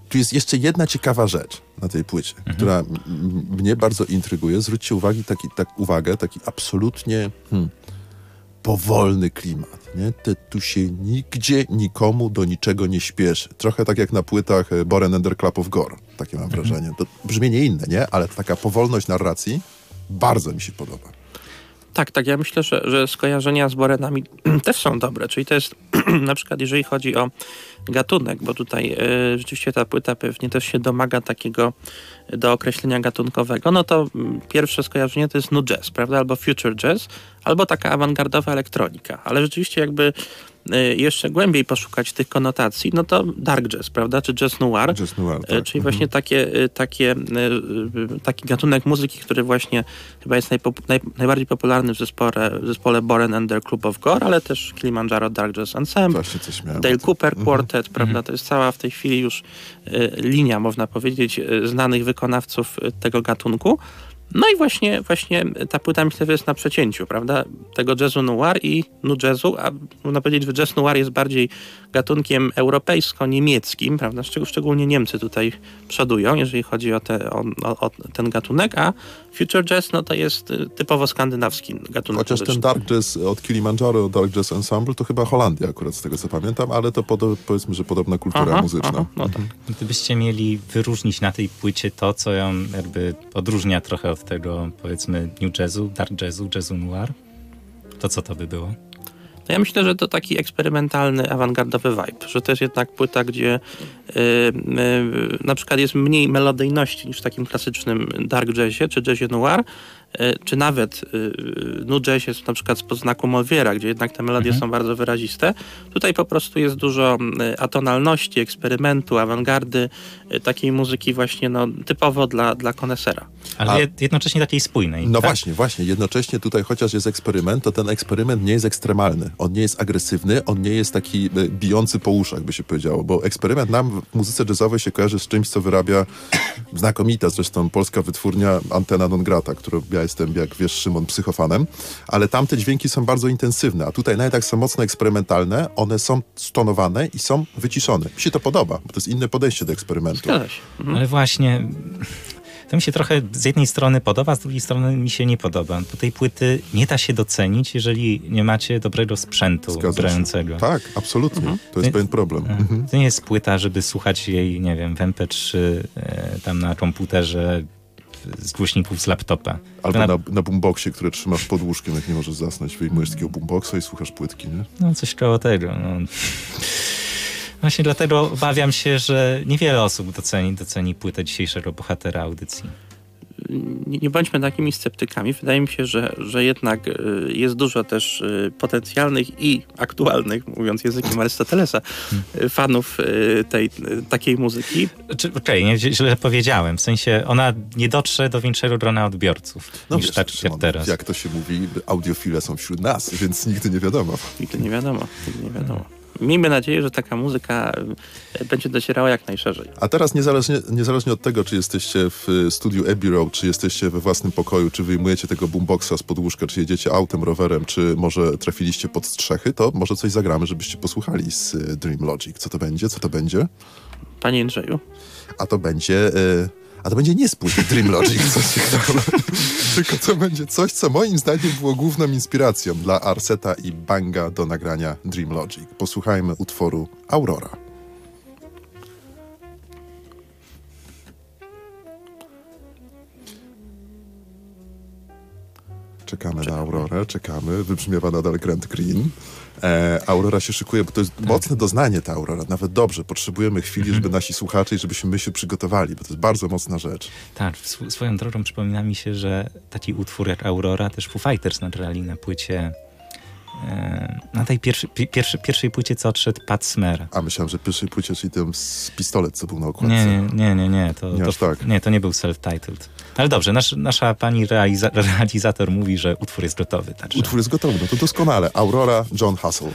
[SPEAKER 1] tu jest jeszcze jedna ciekawa rzecz na tej płycie, która m- m- mnie bardzo intryguje. Zwróćcie uwagi, taki, tak, uwagę, taki absolutnie hmm, powolny klimat. Nie? Te, tu się nigdzie nikomu do niczego nie śpieszy. Trochę tak jak na płytach e, Boren the Club of Gore. Takie mam wrażenie. To brzmienie inne, nie? Ale taka powolność narracji bardzo mi się podoba.
[SPEAKER 3] Tak, tak. Ja myślę, że, że skojarzenia z Borenami [CLEARS THROAT] też są dobre. Czyli to jest [CLEARS THROAT] na przykład, jeżeli chodzi o gatunek, bo tutaj e, rzeczywiście ta płyta pewnie też się domaga takiego do określenia gatunkowego, no to mm, pierwsze skojarzenie to jest nu jazz, prawda? Albo future jazz, albo taka awangardowa elektronika. Ale rzeczywiście jakby e, jeszcze głębiej poszukać tych konotacji, no to dark jazz, prawda? Czy jazz noir.
[SPEAKER 1] Jazz noir,
[SPEAKER 3] E,
[SPEAKER 1] tak.
[SPEAKER 3] Czyli właśnie takie, e, takie, e, e, taki gatunek muzyki, który właśnie chyba jest najpop- naj, najbardziej popularny w zespole, w zespole Boren and the Club of Gore, ale też Kilimanjaro Dark Jazz Ensemble,
[SPEAKER 1] miałem.
[SPEAKER 3] Dale Cooper
[SPEAKER 1] Mhm.
[SPEAKER 3] Quartet, prawda? To jest cała w tej chwili już linia, można powiedzieć, znanych wykonawców tego gatunku. No i właśnie, właśnie ta płyta myślę, że jest na przecięciu, prawda? Tego jazzu noir i nu jazzu, a można powiedzieć, że jazz noir jest bardziej gatunkiem europejsko-niemieckim, prawda? Szczeg- Szczególnie Niemcy tutaj przodują, jeżeli chodzi o, te, o, o, o ten gatunek, a future jazz, no to jest y, typowo skandynawski gatunek
[SPEAKER 1] Chociaż ten. Dark Jazz od Kilimanjaro, Dark Jazz Ensemble, to chyba Holandia akurat z tego co pamiętam, ale to podo- powiedzmy, że podobna kultura
[SPEAKER 3] Aha,
[SPEAKER 1] muzyczna.
[SPEAKER 3] aha, no tak.
[SPEAKER 2] Gdybyście mieli wyróżnić na tej płycie to, co ją jakby odróżnia trochę od tego, powiedzmy, new jazzu, dark jazzu, jazzu noir, to co to by było?
[SPEAKER 3] No ja myślę, że to taki eksperymentalny, awangardowy vibe, że to jest jednak płyta, gdzie y, y, na przykład jest mniej melodyjności niż w takim klasycznym dark jazzie czy jazzie noir, czy nawet y, nu jazz jest na przykład z podznaku Molviera, gdzie jednak te melodie są bardzo wyraziste. Tutaj po prostu jest dużo atonalności, eksperymentu, awangardy, takiej muzyki właśnie no, typowo dla, dla konesera.
[SPEAKER 2] Ale
[SPEAKER 1] A-
[SPEAKER 2] jed- jednocześnie takiej spójnej.
[SPEAKER 1] No
[SPEAKER 2] tak?
[SPEAKER 1] właśnie, właśnie. Jednocześnie tutaj, chociaż jest eksperyment, to ten eksperyment nie jest ekstremalny. On nie jest agresywny, on nie jest taki e, bijący po uszach, by się powiedziało, bo eksperyment nam w muzyce jazzowej się kojarzy z czymś, co wyrabia [CLEARS THROAT] znakomita zresztą polska wytwórnia Antena Non Grata, którą ja jestem, jak wiesz, Szymon, psychofanem, ale tamte dźwięki są bardzo intensywne, a tutaj nawet jak są mocno eksperymentalne, one są stonowane i są wyciszone. Mi się to podoba, bo to jest inne podejście do eksperymentu.
[SPEAKER 3] Mhm.
[SPEAKER 2] Ale właśnie to mi się trochę z jednej strony podoba, z drugiej strony mi się nie podoba. Bo tej płyty nie da się docenić, jeżeli nie macie dobrego sprzętu grającego.
[SPEAKER 1] Tak, absolutnie. To jest pewien problem. Mhm.
[SPEAKER 2] To nie jest płyta, żeby słuchać jej, nie wiem, w MP3 e, tam na komputerze z głośników z laptopa.
[SPEAKER 1] Albo
[SPEAKER 2] To
[SPEAKER 1] na, na boomboxie, które trzymasz pod łóżkiem, jak nie możesz zasnąć. Wyjmujesz takiego boomboxa i słuchasz płytki, nie?
[SPEAKER 2] No coś koło tego. No. Właśnie dlatego obawiam się, że niewiele osób doceni, doceni płytę dzisiejszego bohatera audycji.
[SPEAKER 3] Nie, nie bądźmy takimi sceptykami. Wydaje mi się, że, że jednak y, jest dużo też y, potencjalnych i aktualnych, mówiąc językiem Arystotelesa, y, fanów tej, takiej muzyki.
[SPEAKER 2] Czy- Okej, nie, źle powiedziałem. W sensie ona nie dotrze do większego grona odbiorców niż
[SPEAKER 1] wiesz,
[SPEAKER 2] tak
[SPEAKER 1] Szymon,
[SPEAKER 2] jak teraz.
[SPEAKER 1] Jak to się mówi, audiofile są wśród nas, więc nigdy nie wiadomo.
[SPEAKER 3] Nigdy nie wiadomo, nigdy nie wiadomo. Miejmy nadzieję, że taka muzyka y, będzie docierała jak najszerzej.
[SPEAKER 1] A teraz niezależnie, niezależnie od tego, czy jesteście w y, studiu Abbey Road, czy jesteście we własnym pokoju, czy wyjmujecie tego boomboxa z podłóżka, czy jedziecie autem, rowerem, czy może trafiliście pod strzechy, to może coś zagramy, żebyście posłuchali z y, Dream Logic. Co to będzie? Co to będzie?
[SPEAKER 3] Panie Jędrzeju,
[SPEAKER 1] A to będzie... Y, a to będzie nie płyty Dream Logic, co. [LAUGHS] Tylko to będzie coś, co moim zdaniem było główną inspiracją dla Arseta i Banga do nagrania Dream Logic. Posłuchajmy utworu Aurora. Czekamy na Aurorę, czekamy. Wybrzmiewa nadal Grand Green. E, Aurora się szykuje, bo to jest mocne doznanie ta Aurora. Nawet dobrze, potrzebujemy chwili, żeby nasi słuchacze i żebyśmy my się przygotowali, bo to jest bardzo mocna rzecz.
[SPEAKER 2] Tak, sw- swoją drogą przypomina mi się, że taki utwór jak Aurora też Foo Fighters nagrali na płycie e, na tej pierwszy, pi, pierwszy, pierwszej płycie, co odszedł Pat Smer.
[SPEAKER 1] A myślałem, że pierwszej płycie, czyli ten z pistolet, co był na okładce.
[SPEAKER 2] Nie, nie, nie, nie, to,
[SPEAKER 1] Nie
[SPEAKER 2] to,
[SPEAKER 1] tak.
[SPEAKER 2] nie, to nie był self-titled. Ale dobrze, nasz, nasza pani realiza, realizator mówi, że utwór jest gotowy. Także.
[SPEAKER 1] Utwór jest gotowy, no to doskonale. Aurora, John Hustle.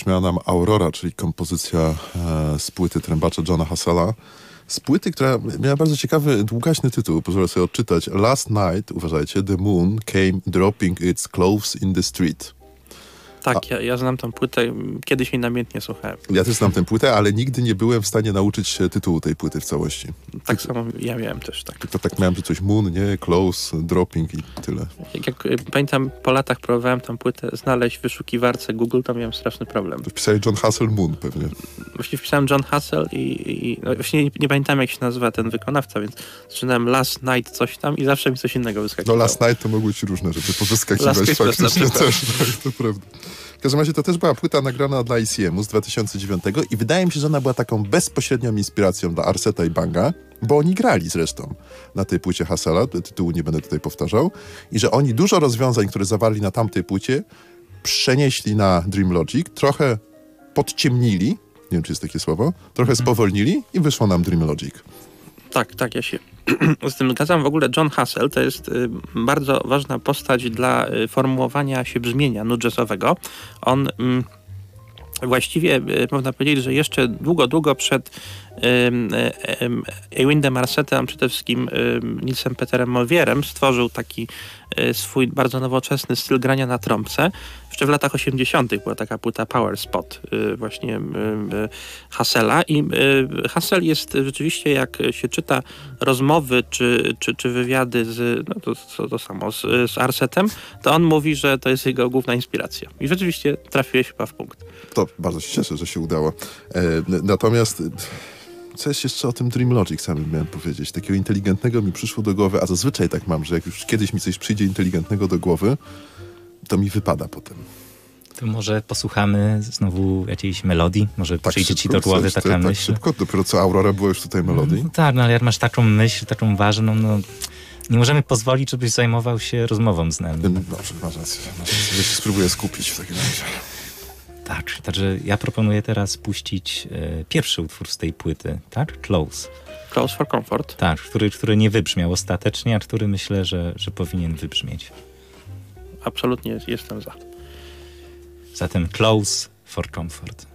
[SPEAKER 1] Wybrzmiała nam Aurora, czyli kompozycja e, z płyty trębacza Johna Hassela. Z płyty, która miała bardzo ciekawy, długaśny tytuł, pozwolę sobie odczytać. Last night, uważajcie, the moon came dropping its clothes in the street.
[SPEAKER 3] Tak, ja, ja znam tą płytę, kiedyś jej namiętnie słuchałem.
[SPEAKER 1] Ja też znam tę płytę, ale nigdy nie byłem w stanie nauczyć się tytułu tej płyty w całości.
[SPEAKER 3] Tak samo ja miałem też tak.
[SPEAKER 1] To tak miałem, że coś moon, nie? Close, dropping i tyle.
[SPEAKER 3] Jak, jak y, pamiętam, po latach próbowałem tę płytę znaleźć w wyszukiwarce Google, to miałem straszny problem.
[SPEAKER 1] Wpisali John Hassel Moon pewnie.
[SPEAKER 3] Właśnie wpisałem John Hassel i, i no właśnie nie, nie pamiętam jak się nazywa ten wykonawca, więc zaczynałem Last Night coś tam i zawsze mi coś innego
[SPEAKER 1] No
[SPEAKER 3] wyskakiwało.
[SPEAKER 1] Last Night to mogły ci różne rzeczy powyskakiwać
[SPEAKER 3] Last Christmas na przykład.
[SPEAKER 1] też, tak, to prawda. W każdym razie to też była płyta nagrana dla ICM-u z 2009 i wydaje mi się, że ona była taką bezpośrednią inspiracją dla Arseta i Banga, bo oni grali zresztą na tej płycie Hassela, tytułu nie będę tutaj powtarzał, i że oni dużo rozwiązań, które zawarli na tamtej płycie, przenieśli na Dream Logic, trochę podciemnili, nie wiem czy jest takie słowo, trochę spowolnili i wyszło nam Dream Logic.
[SPEAKER 3] Tak, tak, ja się [CLEARS THROAT] z tym zgadzam. W ogóle John Hassel to jest y, bardzo ważna postać dla y, formułowania się brzmienia nu. On mm, właściwie y, można powiedzieć, że jeszcze długo, długo przed Ewindem Arsetem, przede wszystkim Nilsem Peterem Molvierem stworzył taki y, swój bardzo nowoczesny styl grania na trąbce. Jeszcze w latach 80. była taka płyta Power Spot y, właśnie y, Hassela i y, Hassel jest rzeczywiście, jak się czyta rozmowy czy, czy, czy wywiady z, no to, to, samo, z, z Arsetem, to on mówi, że to jest jego główna inspiracja. I rzeczywiście trafiłeś chyba w punkt.
[SPEAKER 1] To bardzo się cieszę, że się udało. E, natomiast e, coś jeszcze o tym Dream Logic samym miałem powiedzieć. Takiego inteligentnego mi przyszło do głowy, a zazwyczaj tak mam, że jak już kiedyś mi coś przyjdzie inteligentnego do głowy, to mi wypada potem.
[SPEAKER 2] To może posłuchamy znowu jakiejś melodii? Może przyjdzie ci do głowy taka
[SPEAKER 1] tak
[SPEAKER 2] myśl?
[SPEAKER 1] szybko? Dopiero co Aurora była już tutaj melodii?
[SPEAKER 2] No tak, no ale jak masz taką myśl, taką ważną, no nie możemy pozwolić, żebyś zajmował się rozmową z nami.
[SPEAKER 1] No, rację. Ja się spróbuję skupić w takim razie.
[SPEAKER 2] Tak, także ja proponuję teraz puścić e, pierwszy utwór z tej płyty, tak? Close.
[SPEAKER 3] Close for Comfort.
[SPEAKER 2] Tak, który, który nie wybrzmiał ostatecznie, a który myślę, że, że powinien wybrzmieć.
[SPEAKER 3] Absolutnie jestem za.
[SPEAKER 2] Zatem Close for Comfort.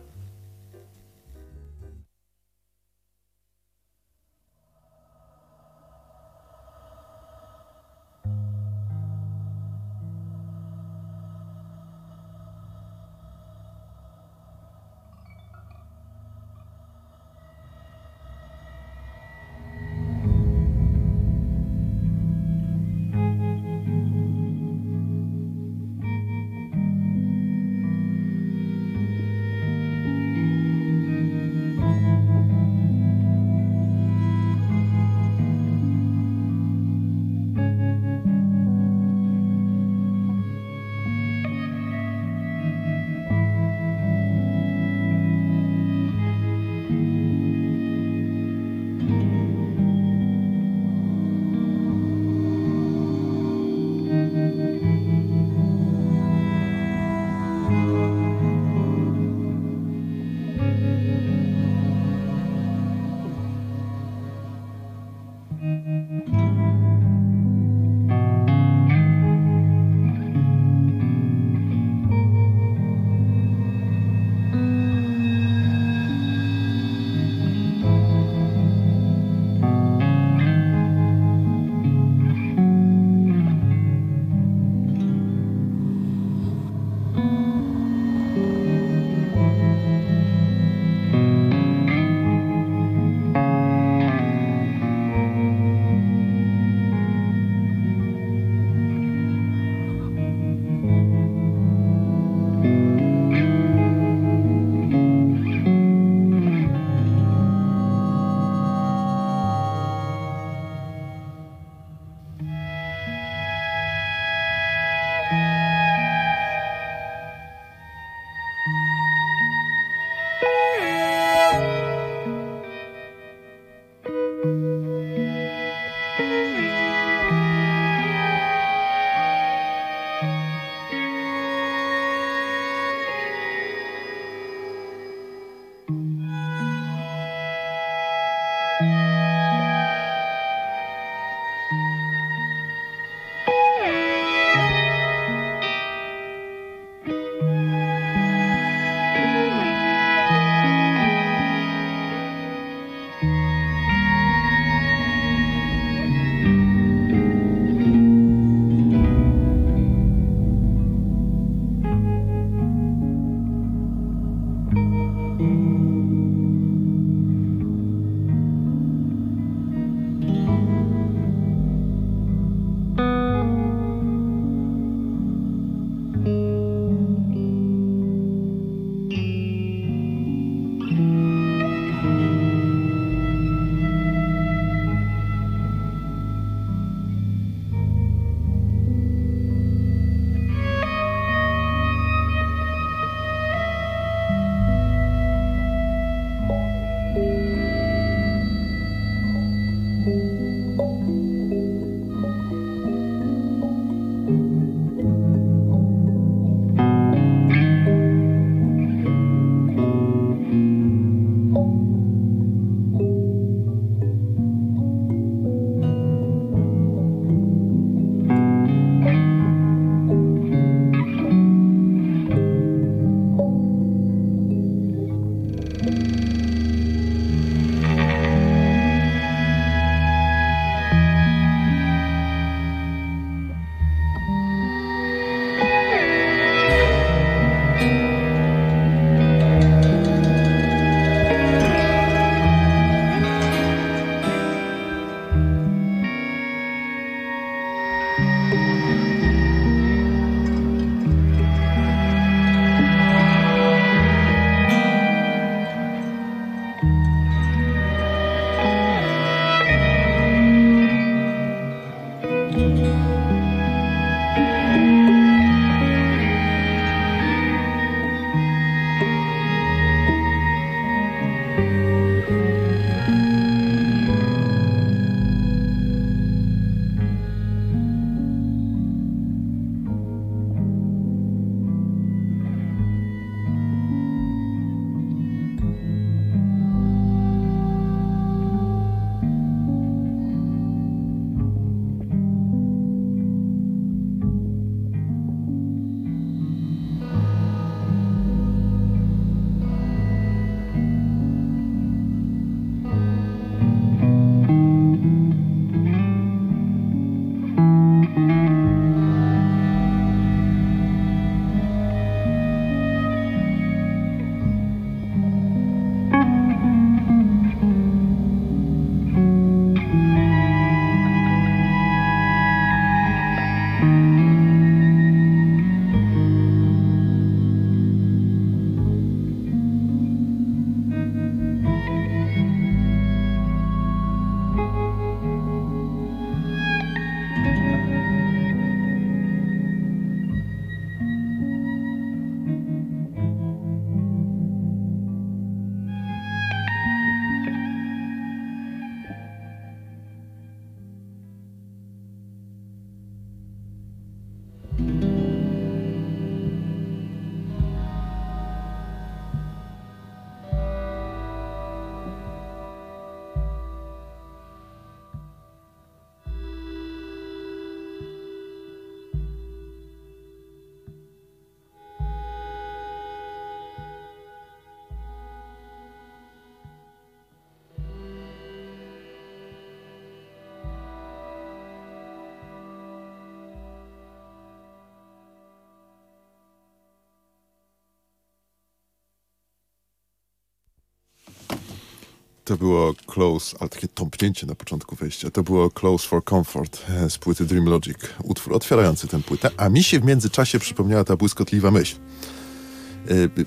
[SPEAKER 1] To było Close, ale takie tąpnięcie na początku wejścia. To było Close for Comfort e, z płyty Dream Logic. Utwór otwierający tę płytę. A mi się w międzyczasie przypomniała ta błyskotliwa myśl.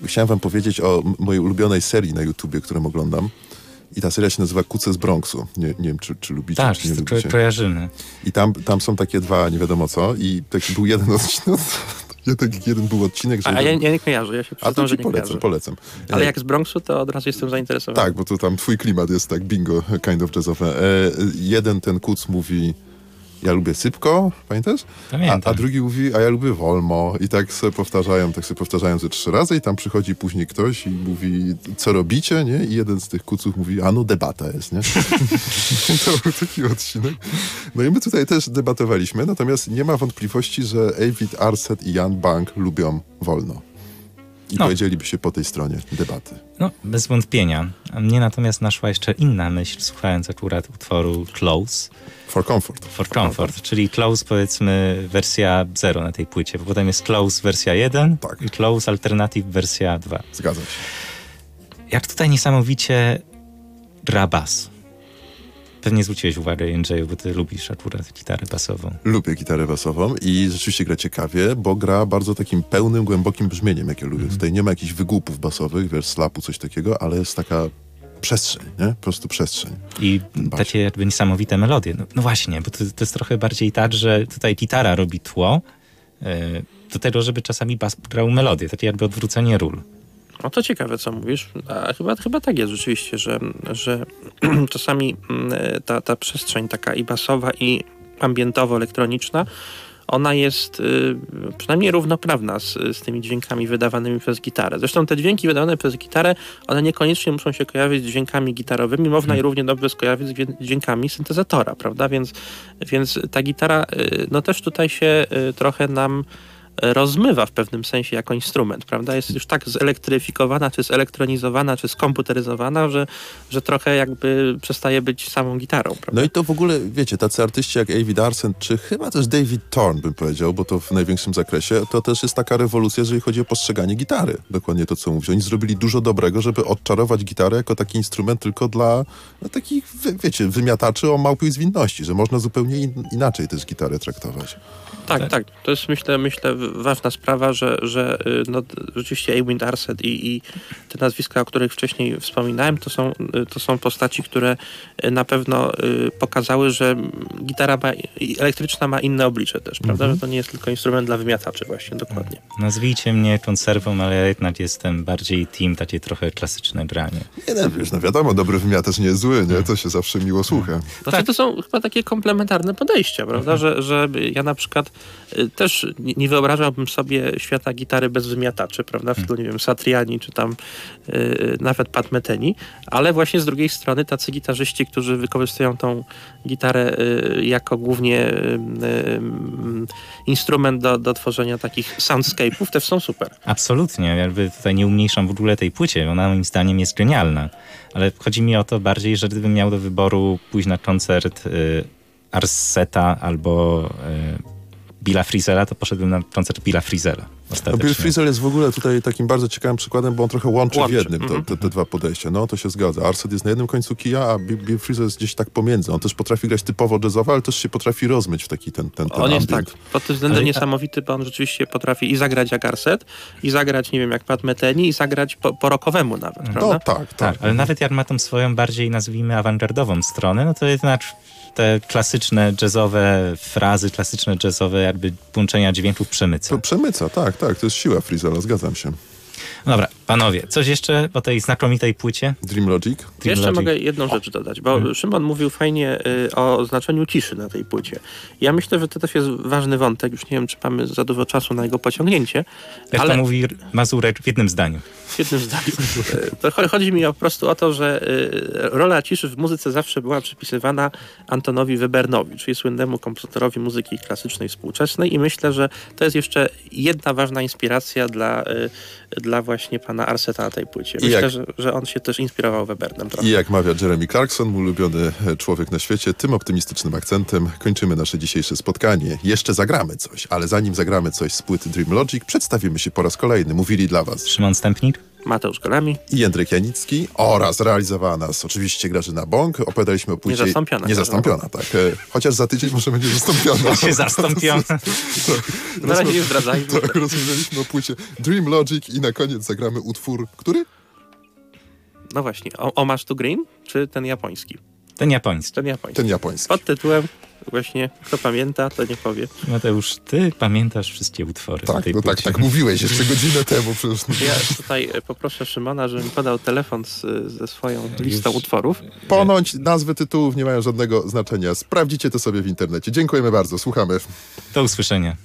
[SPEAKER 1] E, Chciałem wam powiedzieć o mojej ulubionej serii na YouTubie, którą oglądam. I ta seria się nazywa Kuce z Bronxu. Nie, nie wiem, czy, czy lubicie,
[SPEAKER 2] Tak,
[SPEAKER 1] czy nie lubicie.
[SPEAKER 2] kojarzymy.
[SPEAKER 1] I tam, tam są takie dwa, nie wiadomo co. I taki był jeden odcinek, jeden, jeden był odcinek, że...
[SPEAKER 3] A, a ja, ja nie kojarzę, ja się
[SPEAKER 1] a to
[SPEAKER 3] że
[SPEAKER 1] ci
[SPEAKER 3] nie
[SPEAKER 1] polecam,
[SPEAKER 3] kojarzę.
[SPEAKER 1] polecam.
[SPEAKER 3] Ale
[SPEAKER 1] E,
[SPEAKER 3] jak z Bronxu, to od razu jestem zainteresowany.
[SPEAKER 1] tak, bo to tam twój klimat jest tak bingo, kind of jazzowe. E, jeden ten kuc mówi, ja lubię sypko, pamiętasz? A,
[SPEAKER 2] Pamiętam.
[SPEAKER 1] a drugi mówi, a ja lubię wolmo. I tak sobie powtarzają, tak sobie powtarzają ze trzy razy i tam przychodzi później ktoś i mówi, co robicie, nie? I jeden z tych kuców mówi, a no debata jest, nie? [LAUGHS] to był taki odcinek. No i my tutaj też debatowaliśmy, natomiast nie ma wątpliwości, że David Arset i Jan Bank lubią wolno. I
[SPEAKER 2] No.
[SPEAKER 1] powiedzieliby się po tej stronie debaty.
[SPEAKER 2] No, bez wątpienia. A mnie natomiast naszła jeszcze inna myśl, słuchając akurat utworu Close
[SPEAKER 1] For comfort.
[SPEAKER 2] for Comfort, czyli Close powiedzmy wersja 0 na tej płycie, bo potem jest Close wersja 1
[SPEAKER 1] Tak.
[SPEAKER 2] i Close Alternative wersja 2.
[SPEAKER 1] Zgadzam się.
[SPEAKER 2] Jak tutaj niesamowicie gra bas. Pewnie zwróciłeś uwagę, Jędrzeju, bo ty lubisz akurat gitarę basową.
[SPEAKER 1] Lubię gitarę basową i rzeczywiście gra ciekawie, bo gra bardzo takim pełnym, głębokim brzmieniem, jakie lubię. Tutaj nie ma jakichś wygłupów basowych, wiesz, slapu, coś takiego, ale jest taka przestrzeń, nie? Po prostu przestrzeń.
[SPEAKER 2] I
[SPEAKER 1] Basie.
[SPEAKER 2] takie jakby niesamowite melodie. No, no właśnie, bo to, to jest trochę bardziej tak, że tutaj gitara robi tło yy, do tego, żeby czasami bas grał melodię, takie jakby odwrócenie ról.
[SPEAKER 3] No to ciekawe, co mówisz. A chyba, chyba tak jest rzeczywiście, że, że [CLEARS THROAT] czasami mm, ta, ta przestrzeń taka i basowa, i ambientowo-elektroniczna, ona jest y, przynajmniej równoprawna z, z tymi dźwiękami wydawanymi przez gitarę. Zresztą te dźwięki wydawane przez gitarę, one niekoniecznie muszą się kojarzyć z dźwiękami gitarowymi, można je równie dobrze skojarzyć z dźwię- dźwiękami syntezatora, prawda? Więc, więc ta gitara, y, no też tutaj się y, trochę nam rozmywa w pewnym sensie jako instrument, prawda? Jest już tak zelektryfikowana, czy zelektronizowana, czy skomputeryzowana, że, że trochę jakby przestaje być samą gitarą, prawda?
[SPEAKER 1] No i to w ogóle, wiecie, tacy artyści jak David Arsen, czy chyba też David Thorne, bym powiedział, bo to w największym zakresie, to też jest taka rewolucja, jeżeli chodzi o postrzeganie gitary. Dokładnie to, co mówisz. Oni zrobili dużo dobrego, żeby odczarować gitarę jako taki instrument tylko dla no, takich, wie, wiecie, wymiataczy o małpiej zwinności, że można zupełnie in, inaczej też gitarę traktować.
[SPEAKER 3] Tak, tak. To jest myślę, myślę ważna sprawa, że, że y, no, rzeczywiście Eywind Arset i, i te nazwiska, o których wcześniej wspominałem, to są, y, to są postaci, które y, na pewno pokazały, że gitara ma, elektryczna ma inne oblicze też, prawda? Że to nie jest tylko instrument dla wymiataczy właśnie, dokładnie.
[SPEAKER 2] Nazwijcie mnie konserwą, ale ja jednak jestem bardziej team takie trochę klasyczne granie.
[SPEAKER 1] Nie no, wiesz, no wiadomo, dobry wymiatacz nie jest zły, nie? To się zawsze miło słucha.
[SPEAKER 3] Znaczy, to są chyba takie komplementarne podejścia, prawda? Że, że ja na przykład też nie wyobrażałbym sobie świata gitary bez wymiataczy, prawda? W stylu, nie wiem, Satriani czy tam y, nawet Pat Metheny, ale właśnie z drugiej strony tacy gitarzyści, którzy wykorzystują tą gitarę y, jako głównie y, y, instrument do, do tworzenia takich soundscape'ów, też są super.
[SPEAKER 2] Absolutnie, jakby tutaj nie umniejszam w ogóle tej płycie, ona moim zdaniem jest genialna. Ale chodzi mi o to bardziej, że gdybym miał do wyboru pójść na koncert y, Arseta albo y, Billa Frizela, to poszedłbym na koncert Billa Frizela.
[SPEAKER 1] No. Bill Frisell jest w ogóle tutaj takim bardzo ciekawym przykładem, bo on trochę łączy,
[SPEAKER 3] Łączy,
[SPEAKER 1] w jednym
[SPEAKER 3] mhm.
[SPEAKER 1] te, te, te dwa podejścia. No, to się zgadza. Arset jest na jednym końcu kija, a Bill, Frisell jest gdzieś tak pomiędzy. On też potrafi grać typowo jazzowo, ale też się potrafi rozmyć w taki ten, ten, ten
[SPEAKER 3] On jest tak, pod tym względem
[SPEAKER 2] Ale-
[SPEAKER 3] niesamowity, bo on rzeczywiście potrafi i zagrać jak Arset, i zagrać, nie wiem, jak Pat Metheny, i zagrać po, po rockowemu nawet,
[SPEAKER 1] No tak, tak.
[SPEAKER 2] Tak, ale nawet jak ma tą swoją bardziej, nazwijmy, awangardową stronę, no to jednak te klasyczne jazzowe frazy, klasyczne jazzowe jakby połączenia dźwięków przemyca.
[SPEAKER 1] To przemyca, tak, tak. To jest siła Frizella, zgadzam się.
[SPEAKER 2] Dobra, panowie, coś jeszcze o tej znakomitej płycie?
[SPEAKER 1] Dream Logic?
[SPEAKER 2] Dream
[SPEAKER 3] Jeszcze
[SPEAKER 2] Logic.
[SPEAKER 3] mogę jedną rzecz dodać, bo
[SPEAKER 1] Hmm.
[SPEAKER 3] Szymon mówił fajnie y, o znaczeniu ciszy na tej płycie. Ja myślę, że to też jest ważny wątek, już nie wiem, czy mamy za dużo czasu na jego pociągnięcie,
[SPEAKER 2] Jak
[SPEAKER 3] ale
[SPEAKER 2] to mówi Mazurek w jednym zdaniu.
[SPEAKER 3] w jednym zdaniu. [LAUGHS] To cho- chodzi mi o, po prostu o to, że y, rola ciszy w muzyce zawsze była przypisywana Antonowi Webernowi, czyli słynnemu kompozytorowi muzyki klasycznej współczesnej i myślę, że to jest jeszcze jedna ważna inspiracja dla, y, dla właśnie pana Arseta na tej płycie.
[SPEAKER 1] I
[SPEAKER 3] Myślę,
[SPEAKER 1] jak-
[SPEAKER 3] że, że on się też inspirował Webernem trochę.
[SPEAKER 1] I jak mawia Jeremy Clarkson, mój ulubiony e, człowiek na świecie, tym optymistycznym akcentem kończymy nasze dzisiejsze spotkanie. Jeszcze zagramy coś, ale zanim zagramy coś z płyty Dream Logic, przedstawimy się po raz kolejny. Mówili dla was
[SPEAKER 2] Szymon Stępnik?
[SPEAKER 3] Mateusz Golami.
[SPEAKER 1] i Jędrek Janicki oraz realizowała nas oczywiście Grażyna Bąk. Opowiadaliśmy o płycie...
[SPEAKER 3] Niezastąpiona
[SPEAKER 1] Niezastąpiona, tak. E, Chociaż za tydzień może będzie zastąpiona. [LAUGHS]
[SPEAKER 2] Się zastąpiona. [LAUGHS]
[SPEAKER 3] Na razie nie zdradzajmy. [LAUGHS]
[SPEAKER 1] Tak, rozmawialiśmy o płycie Dream Logic i na koniec zagramy utwór, który?
[SPEAKER 3] No właśnie, o, Omasz to Green, czy ten japoński?
[SPEAKER 2] Ten japoński.
[SPEAKER 3] Ten japoński.
[SPEAKER 1] Ten japoński.
[SPEAKER 3] Pod tytułem właśnie, kto pamięta, to nie powie.
[SPEAKER 2] Mateusz, ty pamiętasz wszystkie utwory
[SPEAKER 1] Tak,
[SPEAKER 2] tej
[SPEAKER 1] no tak, tak mówiłeś jeszcze godzinę temu przecież.
[SPEAKER 3] Ja tutaj e, poproszę Szymona, żeby mi podał telefon z, ze swoją listą
[SPEAKER 2] Już.
[SPEAKER 3] utworów.
[SPEAKER 1] Ponoć nazwy tytułów nie mają żadnego znaczenia. Sprawdzicie to sobie w internecie. Dziękujemy bardzo, słuchamy.
[SPEAKER 2] Do usłyszenia.